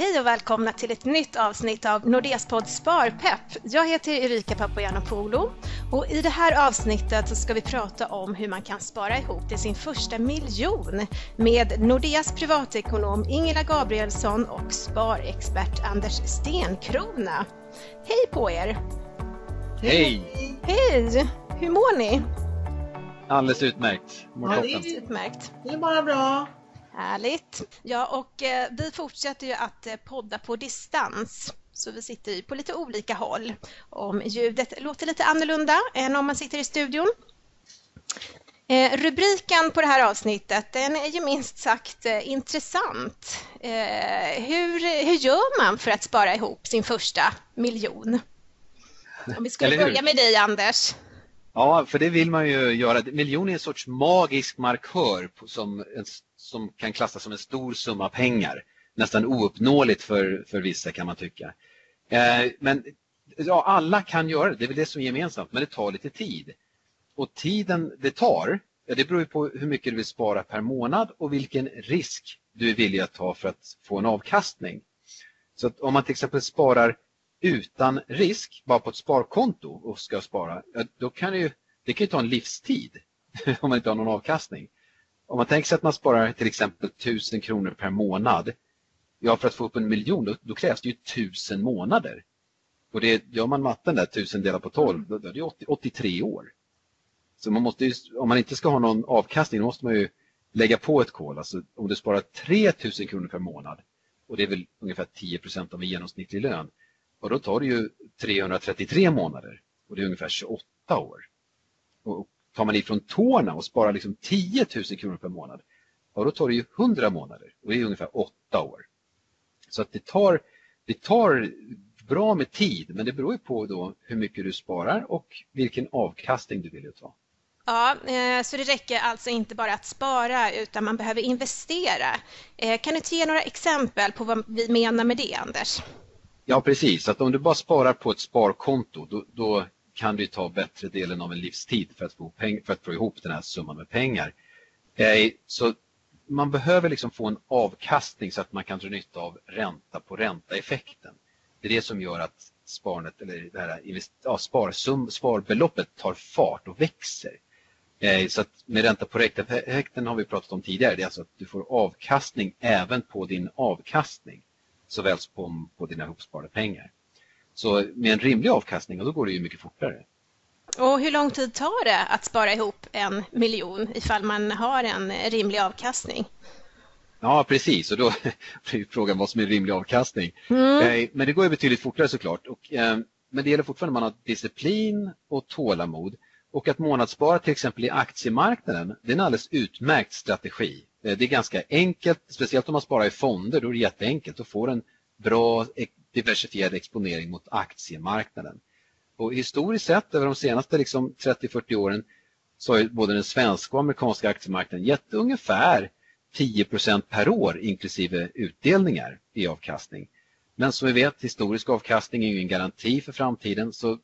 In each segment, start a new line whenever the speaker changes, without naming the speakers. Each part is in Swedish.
Hej och välkomna till ett nytt avsnitt av Nordeas podd Sparpepp. Jag heter Erika Papagiannopoulou och i det här avsnittet så ska vi prata om hur man kan spara ihop till sin första miljon med Nordeas privatekonom Ingela Gabrielsson och sparexpert Anders Stenkrona. Hej på er!
Hej!
Hej! Hur mår ni?
Alldeles utmärkt. Mår
Ja,
toppen.
det är-
Utmärkt.
Det är bara bra.
Härligt! Ja, och eh, vi fortsätter ju att eh, podda på distans. Så vi sitter ju på lite olika håll. Om ljudet låter lite annorlunda än om man sitter i studion. Eh, rubriken på det här avsnittet den är ju minst sagt eh, intressant. Eh, hur, hur gör man för att spara ihop sin första miljon? Om vi skulle börja med dig Anders.
Ja, för det vill man ju göra. Miljon är en sorts magisk markör som, en, som kan klassas som en stor summa pengar. Nästan ouppnåeligt för, för vissa kan man tycka. Eh, men ja, alla kan göra det, det är väl det som är gemensamt, men det tar lite tid. Och tiden det tar, ja, det beror ju på hur mycket du vill spara per månad och vilken risk du är villig att ta för att få en avkastning. Så att om man till exempel sparar utan risk, bara på ett sparkonto och ska spara, ja, då kan det ju, det kan ju ta en livstid om man inte har någon avkastning. Om man tänker sig att man sparar till exempel 1000 kronor per månad, ja för att få upp en miljon då, då krävs det ju 1000 månader. Och det, gör man matten där, 1000 delat på 12, då, då är det 80, 83 år. Så man måste ju, om man inte ska ha någon avkastning, då måste man ju lägga på ett kol. Alltså om du sparar 3000 kronor per månad, och det är väl ungefär 10 procent av en genomsnittlig lön, och då tar det ju 333 månader och det är ungefär 28 år. Och tar man ifrån tårna och sparar liksom 10 000 kronor per månad, ja, då tar det ju 100 månader och det är ungefär 8 år. Så att det tar, det tar bra med tid, men det beror ju på då hur mycket du sparar och vilken avkastning du vill ta.
Ja, eh, så det räcker alltså inte bara att spara utan man behöver investera. Eh, Kan du inte ge några exempel på vad vi menar med det, Anders?
Ja, precis. Att om du bara sparar på ett sparkonto, då, då kan du ta bättre delen av en livstid för att få, peng, för att få ihop den här summan med pengar. Eh, så man behöver liksom få en avkastning så att man kan dra nytta av ränta på ränta-effekten. Det är det som gör att sparandet, eller det här ja, sparsum, sparbeloppet tar fart och växer. Eh, så att med ränta på ränta-effekten har vi pratat om tidigare. Det är alltså att du får avkastning även på din avkastning såväl som på, på dina ihopsparade pengar. Så med en rimlig avkastning, då går det ju mycket fortare.
Och hur lång tid tar det att spara ihop en miljon ifall man har en rimlig avkastning?
Ja, precis. Och då blir ju frågan vad som är rimlig avkastning.
Mm.
Eh, Men det går ju betydligt fortare såklart. Och, eh, men det gäller fortfarande att man har disciplin och tålamod. Och att månadsspara till exempel i aktiemarknaden, det är en alldeles utmärkt strategi. Eh, Det är ganska enkelt, speciellt om man sparar i fonder, då är det jätteenkelt att få en bra diversifierad exponering mot aktiemarknaden. Och historiskt sett över de senaste liksom 30-40 åren så har både den svenska och amerikanska aktiemarknaden gett ungefär 10% per år inklusive utdelningar i avkastning. Men som vi vet, historisk avkastning är ju en garanti för framtiden så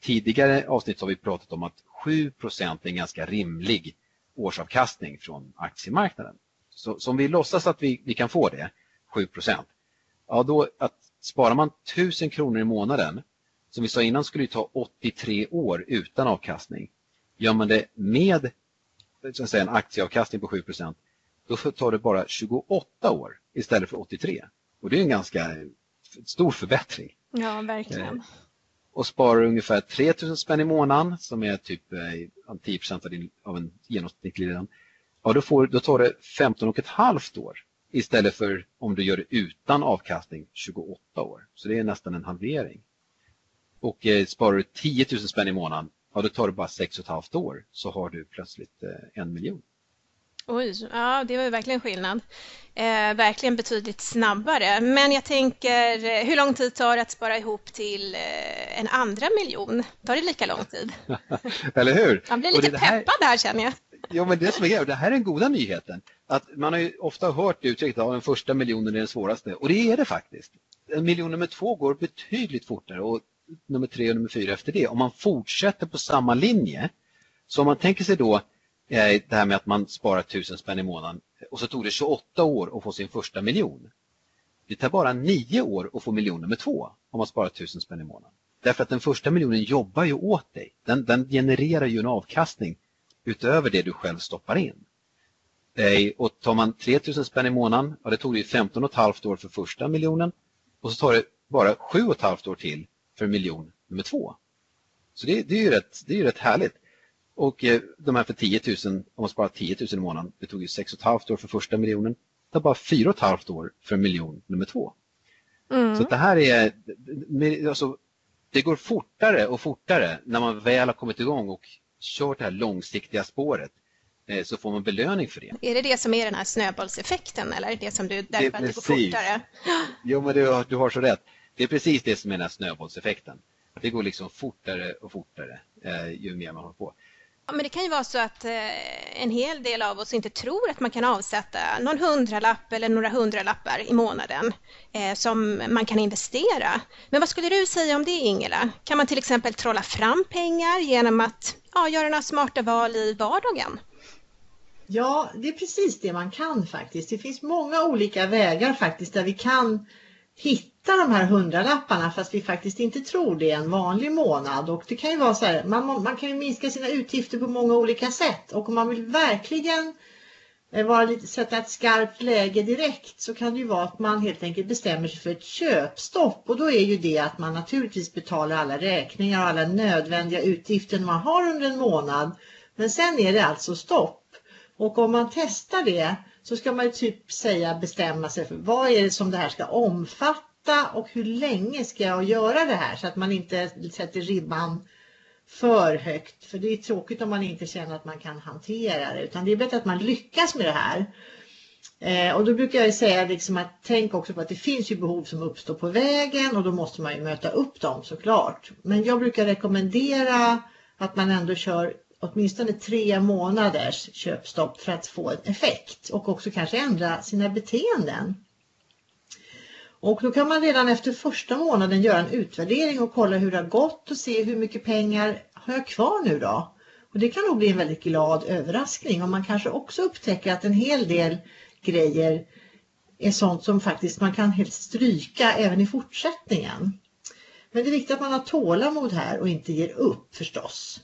tidigare avsnitt har vi pratat om att 7% är en ganska rimlig årsavkastning från aktiemarknaden. Så, så om vi låtsas att vi, vi kan få det, 7 ja då att sparar man 1000 kronor i månaden, som vi sa innan skulle det ta 83 år utan avkastning. Gör man det med så säga, en aktieavkastning på 7% då tar det bara 28 år istället för 83. Och det är en ganska stor förbättring.
Ja, verkligen.
Och sparar ungefär 3000 spänn i månaden som är typ eh, 10 av, din, av en genomsnittlig lön. Ja, då, får, då tar det 15 och ett halvt år istället för om du gör det utan avkastning 28 år. Så det är nästan en halvering. Och eh, sparar du 10 000 spänn i månaden, ja då tar det bara 6 och ett halvt år så har du plötsligt eh, en miljon.
Oj, ja det var ju verkligen skillnad. Eh, verkligen betydligt snabbare. Men jag tänker, eh, hur lång tid tar det att spara ihop till eh, en andra miljon? Tar det lika lång tid?
Eller hur?
Man blir lite
här-
peppad här känner jag.
Jo, men det som är grejen, det här är den goda nyheten. Att man har ju ofta hört uttrycket att den första miljonen är den svåraste. Och det är det faktiskt. En miljon nummer två går betydligt fortare och nummer tre och nummer fyra efter det. Om man fortsätter på samma linje. Så om man tänker sig då eh, det här med att man sparar tusen spänn i månaden och så tog det 28 år att få sin första miljon. Det tar bara nio år att få miljon nummer två om man sparar tusen spänn i månaden. Därför att den första miljonen jobbar ju åt dig. Den, den genererar ju en avkastning utöver det du själv stoppar in. Och tar man 3000 spänn i månaden, ja det tog det 15 och ett halvt år för första miljonen och så tar det bara sju och ett halvt år till för miljon nummer två. Så det, det är ju rätt, det är ju rätt härligt. Och eh, de här för 10 000, om man sparar 10 000 i månaden, det tog ju 6,5 år för första miljonen. Det tar bara 4,5 år för miljon nummer två. Mm. Så det här är, alltså, det går fortare och fortare när man väl har kommit igång och kört det här långsiktiga spåret eh, så får man belöning för det.
Är det det som är den här snöbollseffekten eller det som du, därför det att det går fortare?
Jo, men du, du har så rätt. Det är precis det som är den här snöbollseffekten. Det går liksom fortare och fortare eh, ju mer man håller på.
Ja, men det kan ju vara så att eh, en hel del av oss inte tror att man kan avsätta någon hundralapp eller några hundralappar i månaden eh, som man kan investera. Men vad skulle du säga om det Ingela? Kan man till exempel trolla fram pengar genom att ja, göra några smarta val i vardagen?
Ja, det är precis det man kan faktiskt. Det finns många olika vägar faktiskt där vi kan hitta de här hundralapparna fast vi faktiskt inte tror det en vanlig månad. Och det kan ju vara så här, man, man kan ju minska sina utgifter på många olika sätt och om man vill verkligen eh, vara lite, sätta ett skarpt läge direkt så kan det ju vara att man helt enkelt bestämmer sig för ett köpstopp och då är ju det att man naturligtvis betalar alla räkningar och alla nödvändiga utgifter man har under en månad. Men sen är det alltså stopp. Och om man testar det så ska man typ säga bestämma sig för vad är det som det här ska omfatta och hur länge ska jag göra det här så att man inte sätter ribban för högt. För det är tråkigt om man inte känner att man kan hantera det utan det är bättre att man lyckas med det här. Eh, och då brukar jag säga liksom att tänk också på att det finns ju behov som uppstår på vägen och då måste man ju möta upp dem såklart. Men jag brukar rekommendera att man ändå kör åtminstone tre månaders köpstopp för att få en effekt och också kanske ändra sina beteenden. Och då kan man redan efter första månaden göra en utvärdering och kolla hur det har gått och se hur mycket pengar har jag kvar nu då? Och det kan nog bli en väldigt glad överraskning och man kanske också upptäcker att en hel del grejer är sånt som faktiskt man kan helt stryka även i fortsättningen. Men det är viktigt att man har tålamod här och inte ger upp förstås.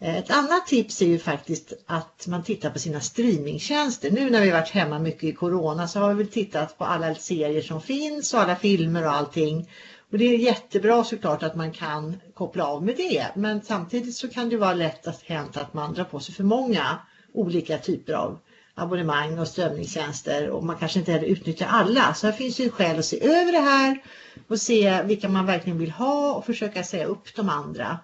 Eh, ett annat tips är ju faktiskt att man tittar på sina streamingtjänster. Nu när vi varit hemma mycket i corona så har vi väl tittat på alla serier som finns och alla filmer och allting. Och det är jättebra såklart att man kan koppla av med det. Men samtidigt så kan det vara lätt att hänt att man drar på sig för många olika typer av abonnemang och strömningstjänster och man kanske inte heller utnyttjar alla. Så här finns ju skäl att se över det här och se vilka man verkligen vill ha och försöka säga upp de andra.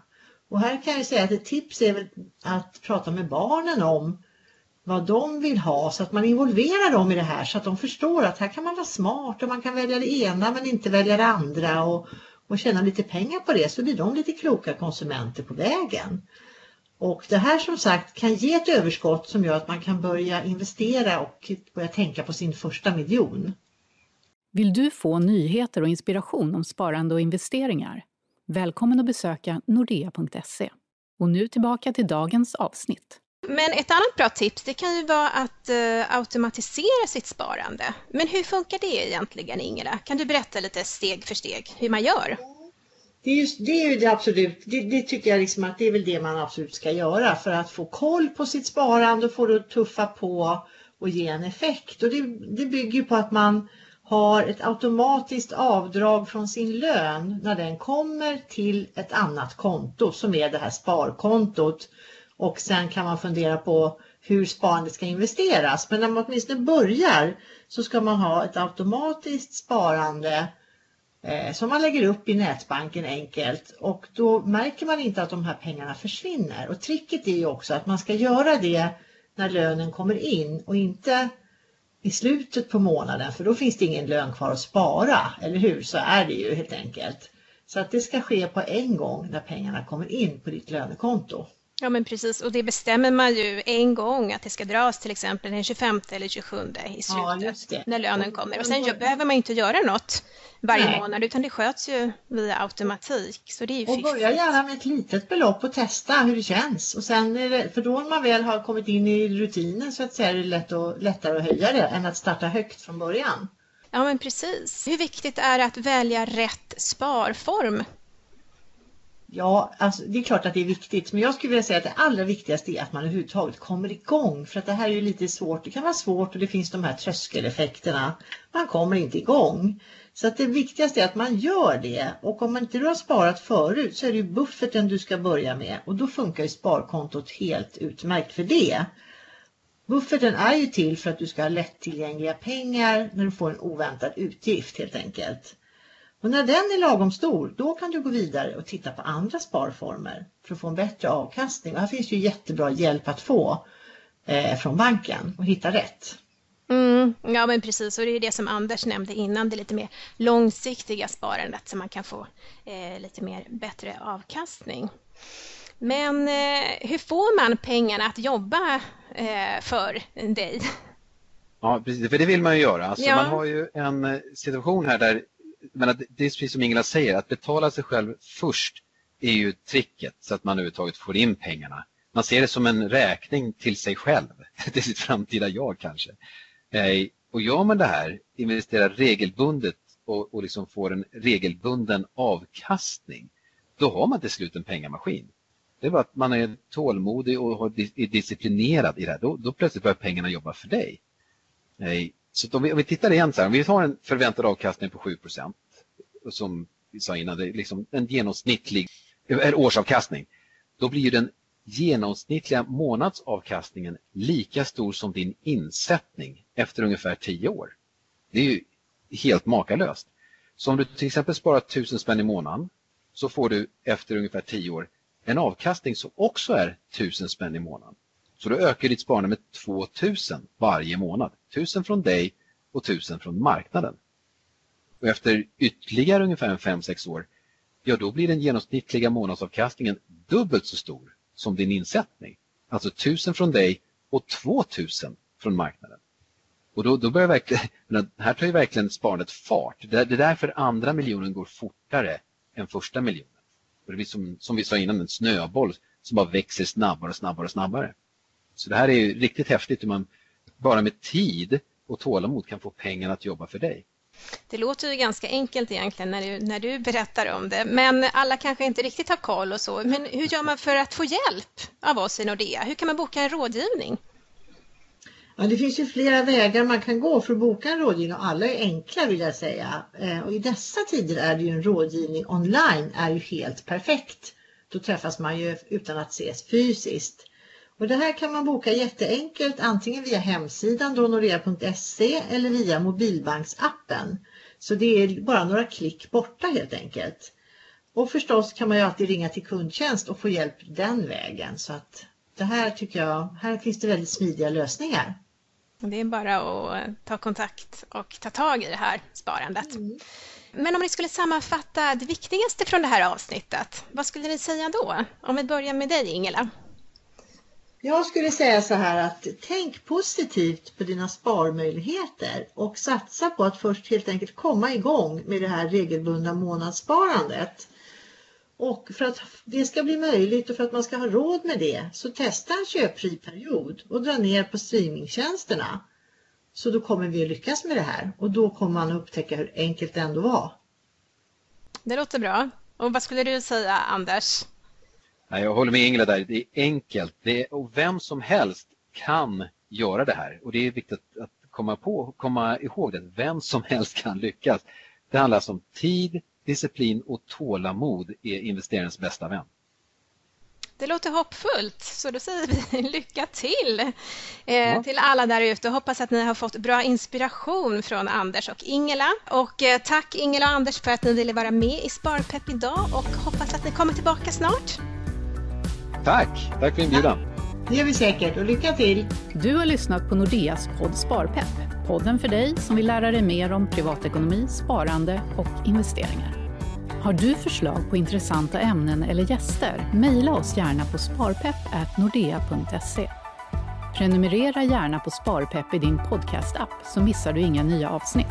Och här kan jag säga att ett tips är att prata med barnen om vad de vill ha så att man involverar dem i det här så att de förstår att här kan man vara smart och man kan välja det ena men inte välja det andra och, och tjäna lite pengar på det så blir de lite kloka konsumenter på vägen. Och det här som sagt kan ge ett överskott som gör att man kan börja investera och börja tänka på sin första miljon.
Vill du få nyheter och inspiration om sparande och investeringar? Välkommen att besöka nordea.se. Och nu tillbaka till dagens avsnitt.
Men ett annat bra tips det kan ju vara att uh, automatisera sitt sparande. Men hur funkar det egentligen Ingela? Kan du berätta lite steg för steg hur man gör?
Det är, just, det är ju det absolut, det, det, tycker jag liksom att det är väl det man absolut ska göra för att få koll på sitt sparande och få det att tuffa på och ge en effekt. Och det, det bygger på att man har ett automatiskt avdrag från sin lön när den kommer till ett annat konto som är det här sparkontot. Och sen kan man fundera på hur sparandet ska investeras. Men när man åtminstone börjar så ska man ha ett automatiskt sparande eh, som man lägger upp i nätbanken enkelt och då märker man inte att de här pengarna försvinner. Och tricket är ju också att man ska göra det när lönen kommer in och inte i slutet på månaden för då finns det ingen lön kvar att spara, eller hur? Så är det ju helt enkelt. Så att det ska ske på en gång när pengarna kommer in på ditt lönekonto.
Ja men precis och det bestämmer man ju en gång att det ska dras till exempel den 25 eller 27 i slutet ja, när lönen kommer och sen behöver man inte göra något varje Nej. månad utan det sköts ju via automatik. Så det är ju
och börja gärna med ett litet belopp och testa hur det känns och sen det, för då när man väl har kommit in i rutinen så att säga är det lätt och, lättare att höja det än att starta högt från början.
Ja, men precis. Hur viktigt är det att välja rätt sparform?
Ja, alltså, det är klart att det är viktigt, men jag skulle vilja säga att det allra viktigaste är att man överhuvudtaget kommer igång. För att det här är ju lite svårt. Det kan vara svårt och det finns de här tröskeleffekterna. Man kommer inte igång. Så att det viktigaste är att man gör det. Och om inte inte har sparat förut så är det ju bufferten du ska börja med. Och då funkar ju sparkontot helt utmärkt för det. Bufferten är ju till för att du ska ha lättillgängliga pengar när du får en oväntad utgift helt enkelt. Och när den är lagom stor, då kan du gå vidare och titta på andra sparformer för att få en bättre avkastning. Och här finns ju jättebra hjälp att få eh, från banken och hitta rätt.
Mm, ja men precis och det är det som Anders nämnde innan, det lite mer långsiktiga sparandet som man kan få eh, lite mer bättre avkastning. Men eh, hur får man pengarna att jobba eh, för dig?
Ja, precis, för det vill man ju göra. Alltså, ja. Man har ju en eh, situation här där menar, det är precis som Ingela säger, att betala sig själv först är ju tricket så att man överhuvudtaget får in pengarna. Man ser det som en räkning till sig själv, till sitt framtida jag kanske. Eh, och gör man det här, investerar regelbundet och, och liksom får en regelbunden avkastning, då har man till slut en pengamaskin. Det är bara att man är tålmodig och är disciplinerad i det här. Då, då plötsligt börjar pengarna jobba för dig. Eh, så om vi, om vi tittar igen så här, om vi tar en förväntad avkastning på 7% som vi sa innan, det är liksom en genomsnittlig en årsavkastning. Då blir den genomsnittliga månadsavkastningen lika stor som din insättning efter ungefär 10 år. Det är ju helt makalöst. Så om du till exempel sparar 1000 spänn i månaden så får du efter ungefär 10 år en avkastning som också är 1000 spänn i månaden. Så då ökar ditt sparande med 2000 varje månad. 1000 från dig och 1000 från marknaden. Och efter ytterligare ungefär 5-6 år, ja då blir den genomsnittliga månadsavkastningen dubbelt så stor som din insättning. Alltså 1000 från dig och 2000 från marknaden. Och då, då börjar verkligen, här tar ju verkligen sparandet fart. Det, det är därför andra miljonen går fortare än första miljonen. Och det blir som, som vi sa innan en snöboll som bara växer snabbare och snabbare och snabbare. Så det här är ju riktigt häftigt hur man bara med tid och tålamod kan få pengarna att jobba för dig.
Det låter ju ganska enkelt egentligen när du, när du berättar om det, men alla kanske inte riktigt har koll och så. Men hur gör man för att få hjälp av oss i Nordea? Hur kan man boka en rådgivning?
Ja, det finns ju flera vägar man kan gå för att boka en rådgivning och alla är enkla vill jag säga. Eh, och i dessa tider är det ju en rådgivning online är ju helt perfekt. Då träffas man ju utan att ses fysiskt. Och det här kan man boka jätteenkelt antingen via hemsidan donorea.se eller via mobilbanksappen. Så det är bara några klick borta helt enkelt. Och förstås kan man ju alltid ringa till kundtjänst och få hjälp den vägen. Så att det här tycker jag, här finns det väldigt smidiga lösningar.
Det är bara att ta kontakt och ta tag i det här sparandet. Mm. Men om ni skulle sammanfatta det viktigaste från det här avsnittet, vad skulle ni säga då? Om vi börjar med dig Ingela.
Jag skulle säga så här att tänk positivt på dina sparmöjligheter och satsa på att först helt enkelt komma igång med det här regelbundna månadssparandet. Och för att det ska bli möjligt och för att man ska ha råd med det så testa en köpfri period och dra ner på streamingtjänsterna. Så då kommer vi att lyckas med det här och då kommer man att upptäcka hur enkelt det ändå var.
Det låter bra. Och vad skulle du säga Anders?
Jag håller med Ingela där. Det är enkelt det är, och vem som helst kan göra det här. Och det är viktigt att komma, på, komma ihåg det. Vem som helst kan lyckas. Det handlar alltså om tid, disciplin och tålamod är investerarens bästa vän.
Det låter hoppfullt, så då säger vi lycka till eh, ja. till alla där ute. Hoppas att ni har fått bra inspiration från Anders och Ingela. Och eh, tack Ingela och Anders för att ni ville vara med i Sparpepp idag och hoppas att ni kommer tillbaka snart.
Tack! Tack för inbjudan.
Det gör vi säkert och lycka till!
Du har lyssnat på Nordeas podd Sparpepp. Podden för dig som vill lära dig mer om privatekonomi, sparande och investeringar. Har du förslag på intressanta ämnen eller gäster? Mejla oss gärna på sparpepp.nordea.se. Prenumerera gärna på Sparpepp i din podcastapp så missar du inga nya avsnitt.